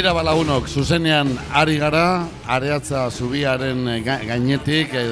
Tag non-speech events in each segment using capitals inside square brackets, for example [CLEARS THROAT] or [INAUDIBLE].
Tira balagunok, zuzenean ari gara, areatza zubiaren ga- gainetik, e,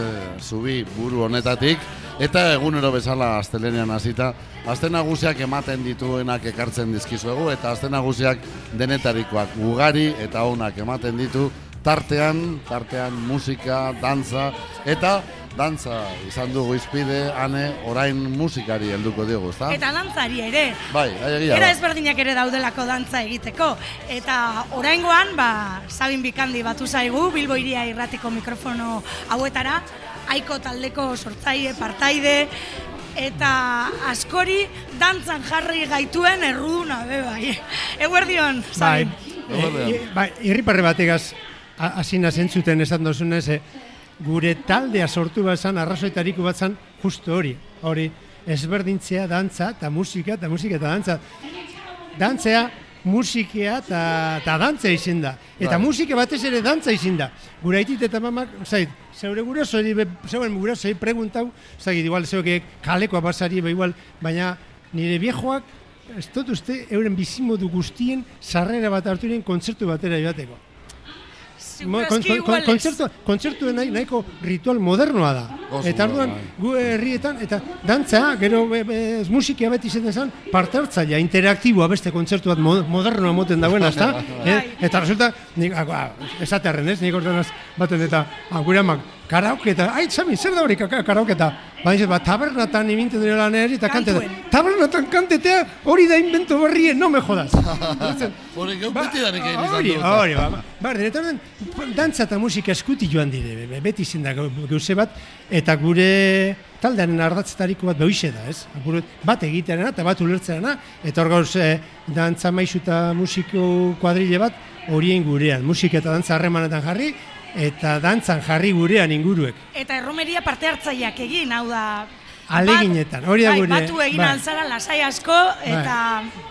zubi buru honetatik, eta egunero bezala astelenean hasita, aste nagusiak ematen dituenak ekartzen dizkizuegu, eta aste nagusiak denetarikoak ugari eta onak ematen ditu, tartean, tartean musika, dantza, eta dantza izan dugu izpide, ane, orain musikari helduko diogu, ezta? Eta dantzari ere. Bai, egia Era ezberdinak ere daudelako dantza egiteko. Eta oraingoan, ba, Sabin Bikandi batu zaigu, Bilbo iria irratiko mikrofono hauetara, aiko taldeko sortzaile, partaide, eta askori dantzan jarri gaituen erruduna, be bai. Eguerdion, Bai, Sabin. Eguerdion. e, bai, irriparre bategaz hasina zentzuten esan dozunez, e, gure taldea sortu bat zan, arrazoitariko bat zan, justo hori, hori, ezberdintzea dantza eta musika eta musika eta dantza. Dantzea, musikea eta, dantza izin da. Eta Bai. musika batez ere dantza izin da. Gure aitit eta mamak, zait, zeure gurasoi, be- zeuen gurasoi preguntau, zait, igual zeuke kalekoa basari, be igual, baina nire viejoak, ez dut uste, euren bizimodu guztien sarrera bat hartu kontzertu batera joateko. Mo- kon- kon- kon- kontzertu, kontzertu nahi, nahiko ritual modernoa da. Oso eta orduan, gu herrietan, eta dantza, gero be, be, musika beti izaten zen, parte hartzailea, interaktiboa beste kontzertu bat mo- modernoa moten dagoena, ezta? [LAUGHS] eh? Bai. Eta resulta, nik, ah, ah, esatearren ez, nik ordenaz baten eta, ah, gure amak, karaoke eta, ai, Sami, zer da hori ka- karaoke eta, ba, dice, ba, tabernatan iminten dira lan eri, eta kante da, Kantuen. tabernatan kantetea, hori da invento berrien, no me jodas. [LAUGHS] Hori geu Ba, betidanik egin izan hori, dut. hori, ba, ba. Eta orduan, dantza eta musika eskuti joan dire, be- be- beti izin da gauze bat, eta gure taldearen ardatzetariko bat behoixe da, ez? Apur, bat egitearena eta bat ulertzearena, eta hor gauz eh, dantza maizu eta musiko kuadrile bat horien gurean, musika eta dantza harremanetan jarri, eta dantzan jarri gurean inguruek. Eta erromeria parte hartzaileak egin, hau da... Aleginetan, hori da bai, gure- Batu egin bai. alzara lasai asko, eta...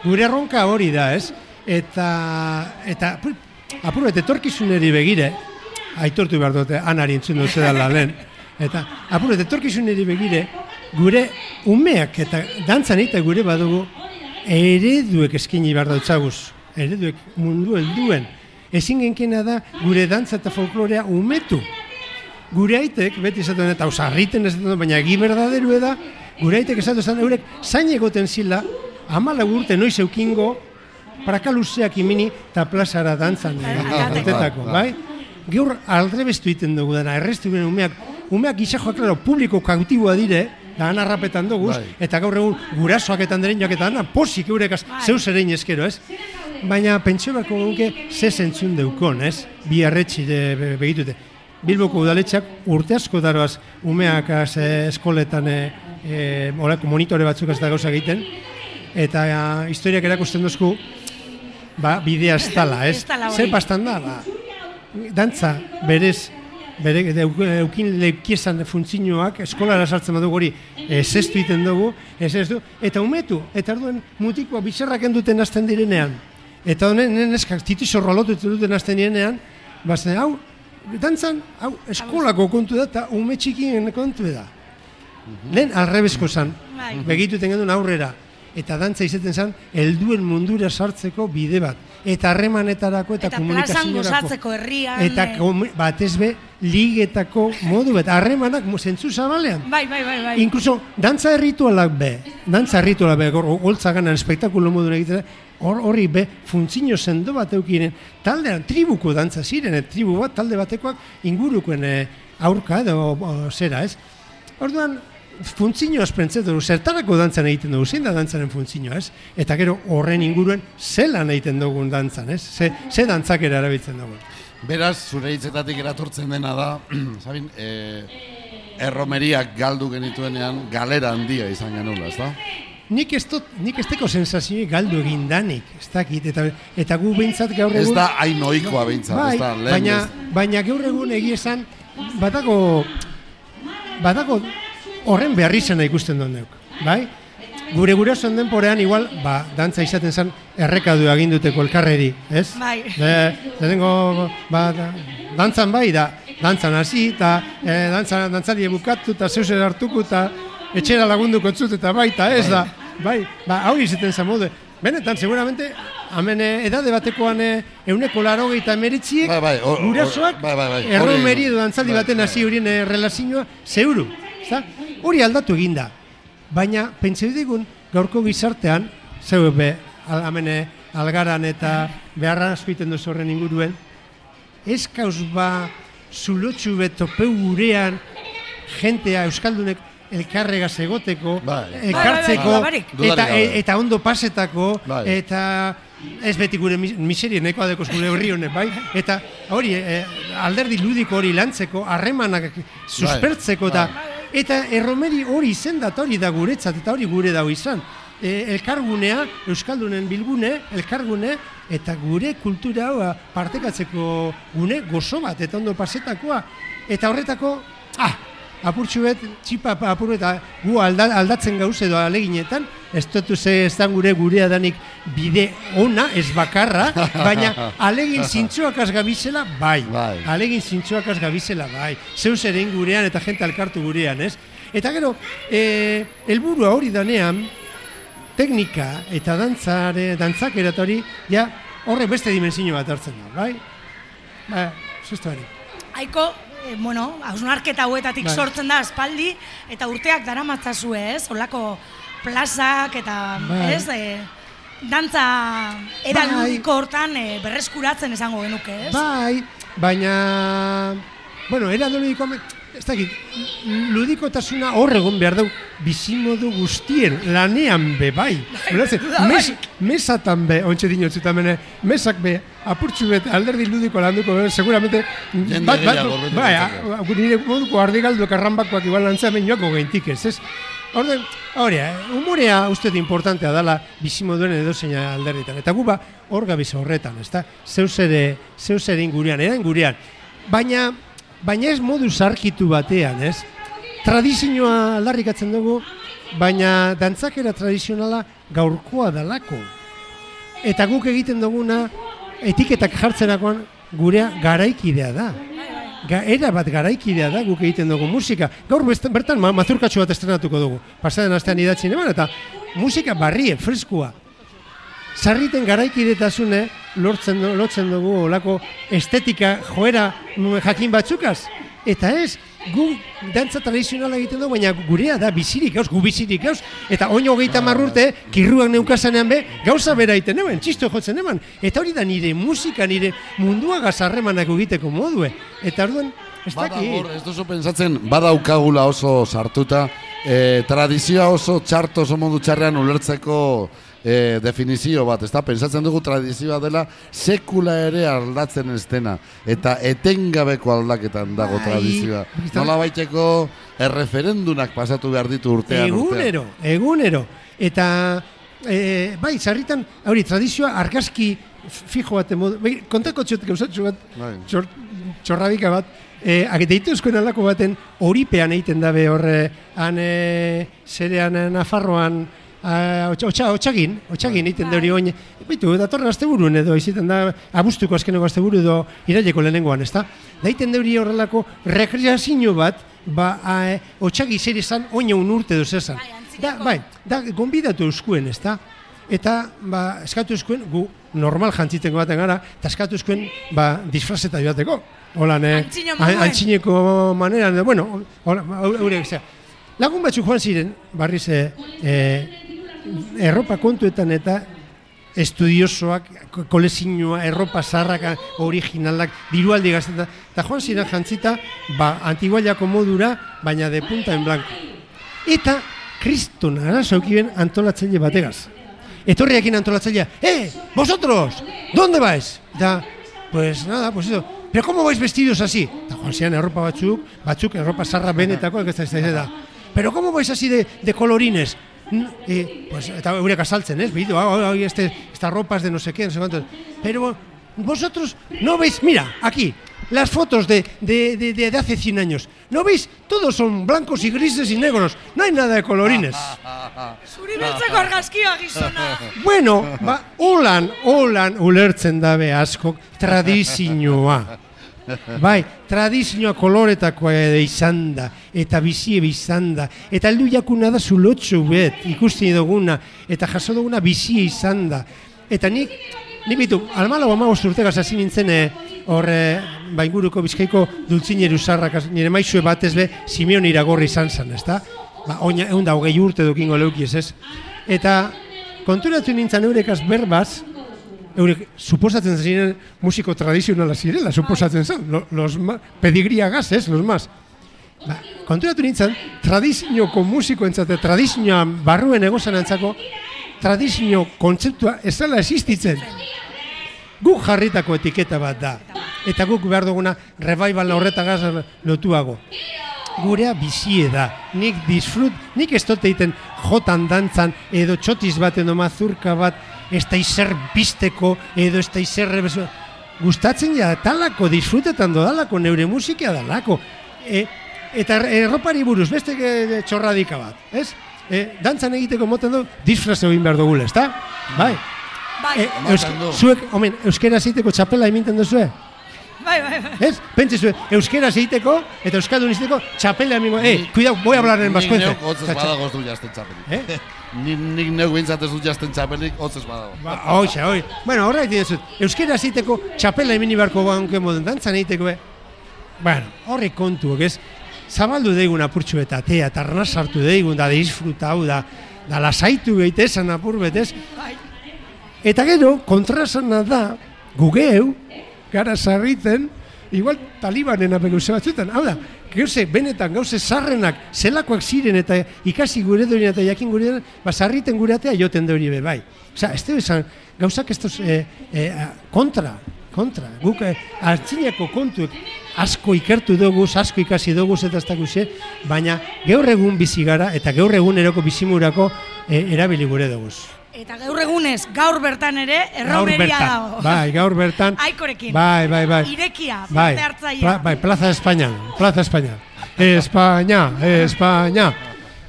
Gure erronka hori da, ez? Eta, eta apur, apur bat etorkizuneri begire, aitortu behar dute, anari entzun dut zedala lehen, [LAUGHS] eta apur bat etorkizuneri begire, gure umeak eta dantzan eta gure badugu ereduek eskini behar dautzaguz, ereduek mundu helduen. Ezin genkena da gure dantza eta folklorea umetu. Gure aitek, beti esaten eta osarriten dut, baina egi berdaderue da, gure aitek esaten zen, eurek zain egoten zila, amala urte noiz eukingo, praka luzeak imini eta plazara dantzan eh, Aldateko. urtetako, bai? Gaur aldrebestu egiten dugu dena, errestu gure umeak, umeak gizajoak, klaro, publiko kautiboa dire, da duguz, Bai. eta gaur egun gurasoaketan diren joak eta ana posik eurekaz, Bai. zeu zerein eskero, ez? Baina pentsio beharko genuke ze zentzun deukon, ez? Bi arretxire be- begitute. Bilboko udaletxak urte asko daroaz umeak az, eh, eskoletan e, e, orako monitore batzuk ez da gauza egiten, eta eh, historiak erakusten duzku, ba, bidea ez dala, ez? Zer pastan da, ba, dantza berez, bere eukin leukiesan funtzioak eskolara sartzen badu hori ez ez du dugu, ez ez du, eta umetu, eta arduen mutikoa bizarrak enduten hasten direnean, eta honen nen eskak titizo rolotu duten hasten direnean, bazen, hau, dantzan, hau, eskolako kontu da, eta ume txikien kontu da. Lehen alrebesko zan, Bai. begituten genuen aurrera, eta dantza izaten zen, helduen mundura sartzeko bide bat. Eta harremanetarako eta, Eta plazan komunikaziorako. gozatzeko herrian... Eta eh, komu- batez be, ligetako modu bat, harremanak zentzu zabalean. Bai, bai, bai, bai. Inkluso, dantza erritualak be, dantza erritualak be, holtza ganan espektakulo modu egiten, hor horri be, funtzino sendo bat eukinen, taldean, tribuko dantza ziren, eh, tribu bat, talde batekoak ingurukoen eh, aurka edo o, zera, ez? Orduan, funtzino esprentzatu dugu, zertarako dantzan egiten dugu, zein da dantzaren funtzino, ez? Eta gero horren inguruen zelan egiten dugun dantzan, ez? Ze, ze dantzakera erabiltzen dugu. Beraz, zure hitzetatik eratortzen dena da, [CLEARS THROAT] Sabin, e, erromeriak galdu genituenean galera handia izan genula, ezta? Nik ez dut, nik ez teko sensazioi galdu egin danik, ez dakit, eta, eta gu behintzat gaur Ez egun... da hain ohikoa behintzat, bai, ez da? Lehen baina, ez- baina gaur egun egia esan, badago, badago horren beharri zena ikusten duen deuk, bai? Gure gurasoen denporean igual, ba, dantza izaten zen errekadu aginduteko elkarreri, ez? Bai. De, lehenengo, ba, da, dantzan bai, da, dantzan hasi, eta e, dantzan, dantzari bukatu, eta zeuser hartuko, eta etxera lagunduko zut, eta bai, eta ez da, bai, ba, hau izaten zen modu. Benetan, seguramente, hemen eh, edade batekoan eh, euneko laro gehieta emeritziek, Bai, bai, gurasoak, bai, bai, bai, erromeri edo antzaldi bai, baten bai. hasi Hori aldatu eginda. Baina, pentseu digun, gaurko gizartean, zeu be, al, hemen eh, algaran eta beharra asko egiten duzu horren inguruen, ez kauz ba, zulotxu betopeu gurean, jentea, euskaldunek, elkarregaz egoteko, elkartzeko, Bai, bai, bai, eta, eta ondo pasetako, eta ez beti gure mis- miseria nekoa dekoz gure herri honek, bai? Eta hori, eh, alderdi ludiko hori lantzeko, harremanak suspertzeko, eta eta erromeri hori izendat hori da guretzat, eta hori gure dau izan. E, elkargunea, Euskaldunen bilgune, elkargune, eta gure kultura hau partekatzeko gune gozo bat, eta ondo pasetakoa. Eta horretako, ah, apurtxu bet, txipa apur eta gu alda, aldatzen gauz edo aleginetan, ez dutu ze ez da gure gurea danik bide ona, ez bakarra, [LAUGHS] baina alegin zintxoakaz gabizela, bai. Bai. Alegin zintxoakaz gabizela, bai. Zeus ere gurean eta jente alkartu gurean, ez? Eta gero, e, helburua hori danean, teknika eta dantzare, dantzakera eta hori, ja, horre beste dimensio bat hartzen da, bai? Ba, hori. Aiko, eh, bueno, hausnarketa hauetatik Bai. sortzen da aspaldi, eta urteak daramatzazue, ez? Olako plazak eta, Bai. ez? E, dantza era Bai. ludiko hortan eh, berreskuratzen esango genuke, ez? Bai, baina, bueno, era ludiko, ez dakit, ludikotasuna hor egon behar dau, bizimodu guztien, lanean be, bai. Ulertzen, mes, mesatan be, ontsa dinotzuta mene, mesak be, apurtxu bet, alderdi ludiko landuko, be, seguramente, Jende bat, bat, bai, ditzake. a- nire moduko ardigalduak arranbakoak igual lantzamen joako geintik ez, ez? Orden, hori, eh, humorea uste dut importantea dala bizimoduen edo zeina alderditan. Eta gu ba, hor gabiz horretan, ezta? Zeus ere, zeus ere ingurean, eran gurean. Baina, baina ez modu zarkitu batean, ez? Tradizioa aldarrikatzen dugu, baina dantzakera tradizionala gaurkoa dalako. Eta guk egiten duguna, etiketak jartzerakoan gurea garaikidea da. Ga, era bat garaikidea da guk egiten dugu musika. Gaur bertan ma, mazurkatxo bat estrenatuko dugu. Pasaden astean idatzi eman eta musika barrie, freskua. Sarriten garaikidetasune lortzen lotzen dugu olako estetika joera jakin batzukaz. Eta ez, gu dantza tradizionala egiten dugu, baina gurea da bizirik gauz, gu bizirik gauz. Eta oin hogeita marrurte, kirruak neukazanean be, gauza bera egiten eman, txisto jotzen eman. Eta hori da nire musika, nire mundua gazarremanak egiteko modue. Eta orduan, ez Bada dakit. hor, ez duzu pentsatzen, badaukagula oso sartuta, e, tradizioa oso txarto oso modu txarrean ulertzeko e, definizio bat, ez da? Pentsatzen dugu tradizioa dela sekula ere aldatzen ez dena, eta etengabeko aldaketan dago Bai, tradizioa. biztan- Nola baiteko erreferendunak pasatu behar ditu urtean Egunero, egunero. Eta, e, bai, sarritan, hori, tradizioa argazki fijo bat, modu, bai, kontako txot gauzatxo bat, Bai. txor, txorrabika bat, e, agiteitu eskoen aldako baten horipean egiten dabe horre, han, e, zerean Nafarroan, otxagin, otxagin egiten da hori oin, bitu, datorren asteburuen edo, iziten da, abuztuko azkeneko asteburu edo iraileko lehenengoan, ezta? Da egiten da hori horrelako rekreazio bat, ba, a, e, otxagi zer izan oin un urte duz. Bai, antzinako. Da, bai, da, gonbidatu euskuen, ezta? Eta, ba, eskatu euskuen, gu normal jantziteko baten gara, eta eskatu euskuen, ba, disfrazeta joateko. Holan, eh? Antzino a- moduan. Antzineko maneran, bueno, hola, zera. Lagun batzuk joan ziren, barriz, eh, eh, erropa kontuetan eta estudiosoak, ko- kolezioa, erropa zarrak, originalak, dirualdi gazteta, eta joan ziren jantzita, ba, antiguailako modura, baina de punta en blanco. Eta, kriston arazokiben antolatzaile bategaz. Etorriakin antolatzailea, ¡eh, vosotros, ¿dónde vais? Da, pues nada, pues eso, pero ¿cómo vais vestidos así? Eta joan ziren erropa batzuk, batzuk erropa zarra benetako, da, da, ez da. Pero ¿cómo vais así de, de colorines? Eh, pues, eta eurek azaltzen, ez? Este, estas ropas de no sé qué, no sé cuántos. Pero vosotros no veis, mira, aquí, las fotos de, de, de, de, hace 100 años. ¿No veis? Todos son blancos y grises y negros. No hay nada de colorines. Bueno, ba, holan, holan ulertzen dabe askok tradizioa. [LAUGHS] Bai, tradizioa koloretakoa ere izan da, eta bizie izan da, eta heldu jakuna da zulotxu bet, ikusten duguna, eta jaso duguna bizie izan da. eta nik, nik bitu, almalo amagoz urtegaz hasi nintzen eh, horre, ba, inguruko bizkaiko dultzineru zarrak, nire maizue batez be, Simeon iragorri izan zen, ezta? Ba, oina, egun da, hogei urte dukingo leukiez, ez? Eta, konturatu nintzen eurekaz berbaz, eurek suposatzen ziren musiko tradizionala zirela, suposatzen zen, lo, los ma, pedigria gaz, ez, los más. Ba, konturatu nintzen, tradizioko musiko entzate, tradizioan barruen egozan entzako, tradizio kontzeptua ez dela existitzen. Guk jarritako etiketa bat da. Eta guk behar duguna revival horretagaz lotuago. Gurea bizie da. Nik disfrut, nik ez dut egiten jotan dantzan edo txotiz bat edo mazurka bat ez da izer bizteko edo ez da izer. Gustatzen ja talako, disfrutetan dodalako, neure musika dalako. E, eta erropari buruz, beste e, txorradika bat, ez? E, dantzan egiteko moten du, disfraz egin behar dugule, ezta? Bai. Bai, E, eusk, zuek, omen, euskera egiteko txapela eminten duzue? Bai, bai, bai. Ez? Pentsi zuen, euskera egiteko eta euskaldun izateko txapela emingo. Eh, cuidado, voy a hablar en vascuence. Nik neuk hotzez badago ez du jasten txapelik. Eh? [LAUGHS] Nik, nik neuk bintzat ez du jasten txapelik, hotzez badago. Ba, hoxe, hoi. Bueno, horra egiten dut. Euskera egiteko txapela emini barko banke moden dantzan egiteko, eh? Bueno, horri kontuok, ez? Zabaldu deigun apurtxu eta atea, eta arnaz hartu deigun, da disfruta hau, da, da lasaitu geite esan apur betez. bai. Eta gero, kontrasana da, gugeu, gara sarriten, igual talibanen apeguse batzutan. Hau da, gauze, benetan, gauze sarrenak, zelakoak ziren eta ikasi gure duen eta jakin gure duen, ba, sarriten gure atea joten duen be, bai. Osa, ez dugu esan, gauzak ez eh, eh, kontra, kontra. Guk eh, hartzinako kontuek asko ikertu dugu, asko ikasi dugu eta ez dakuze, baina gaur egun bizi gara eta gaur egun eroko bizimurako eh, erabili gure dugu. Eta gaur egunez, gaur bertan ere, erromeria dago. bai, gaur bertan. Aikorekin. Bai, bai, bai. Irekia, bai, parte hartzailea. pla- bai, Plaza España, Plaza España. España, España.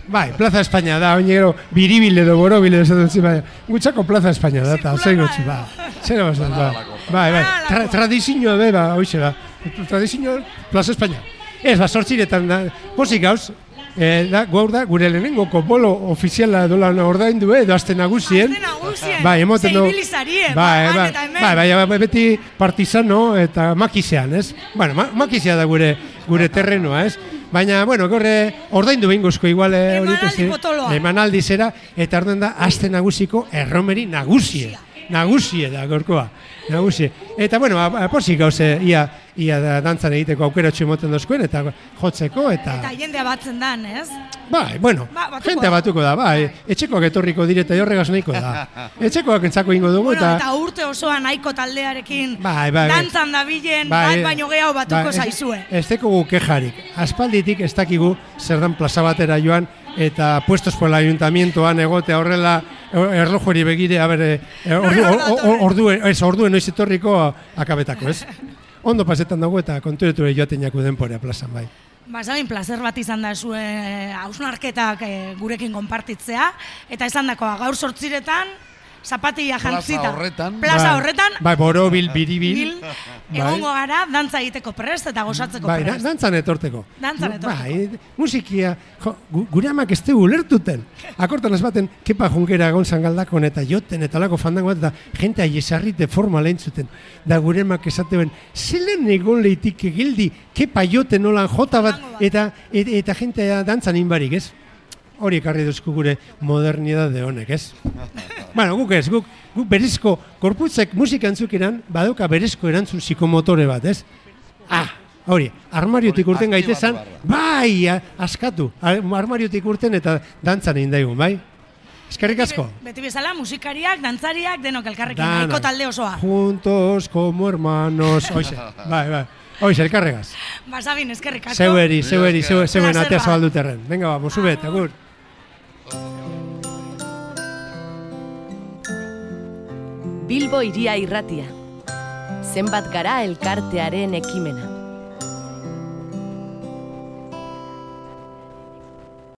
Bai, Plaza España da, oin gero, biribile edo borobile esaten zi, bai. Gutxako Plaza España da, eta zein bai. gutxi, ba. Zer ba. Badalako. Bai, bai, Badalako. Tra, tradizioa be, ba, hoxe da. Tradizioa, Plaza España. Ez, ba, sortziretan da, posik gauz, eh, da, gaur da, gure lehenengo kopolo ofiziala dola ordaindu, eh, edo azte nagusien. Azte nagusien. Bai, emoten du. Ze ibili zarien, Bai, han bai, hemen. bai, bai, bai, beti partizano eta makizean, ez? Bueno, ma, makizea da gure gure terrenoa, ez? Baina, bueno, gorre ordaindu behinguzko igual eh, Emanaldi hori, ez, potoloa. Emanaldi zera, eta orduan da, aste nagusiko erromeri nagusie. Nagusie da, gorkoa. Nagusie. Eta, bueno, a- a- posik gauze, ia, ia da, dantzan egiteko aukera emoten dozkuen, eta jotzeko, eta... Eta jendea batzen dan, ez? Bai, bueno, Ba, batuko jente da. batuko da, bai, etxekoak etorriko direta jorregaz nahiko da. [LAUGHS] Etxekoak entzako ingo dugu, Bueno, eta... eta urte osoan nahiko taldearekin Bai, bai, bai. dantzan dabilen, bat baino gehiago batuko ez- zaizue. Ez tekogu kejarik. Aspalditik ez dakigu zer dan plaza batera joan eta puestos por el ayuntamientoan egotea horrela er- erlojori begire, a ber, eh, ordu, Nora or- or- datorren? orduen, ez, orduen noiz etorriko akabetako, ez? [LAUGHS] Ondo pasetan dago eta konturetu joaten jaku denporea plazan, bai. Ba, zain, placer bat izan da zuen hausnarketak eh, gurekin konpartitzea, eta esan dakoa, gaur sortziretan, zapatilla Plaza jantzita. horretan. Plaza Bai, horretan, Bai, borobil, biribil. bil, bai. egongo gara, dantza egiteko prest eta gozatzeko Bai, prest. dantzan etorteko. Dantzan etorteko. Bai, musikia, jo, gu, gure amak ez dugu ulertuten. Akortan ez baten, kepa junkera gonzan galdakon eta joten eta lako fandango bat, eta jente aiesarrite forma lehen zuten. Da gure amak esateuen, zelen egon leitik egildi, kepa joten nolan jota bat. eta, eta, eta jentea dantzan inbarik, ez? Hori ekarri duzku gure modernidade honek, ez? [LAUGHS] bueno, guk ez, guk, guk berezko, korputzek musika entzukeran, badauka berezko erantzun psikomotore bat, ez? Ah, hori, armariotik urten gaitezan, bai, askatu, ar- armariotik urten eta dantzan egin daigun, bai? Eskerrik asko. Beti bezala, musikariak, dantzariak, denok elkarrekin, Danak. nahiko talde osoa. Juntos como hermanos, hoxe, [LAUGHS] bai, bai. Hoxe, elkarregaz. Ba, Sabin, eskerrik asko. Zeueri, zeueri, esker. zeu, zeuen Placer atea bat. zabaldu terren. Venga, Bilbo iria irratia. Zenbat gara elkartearen ekimena.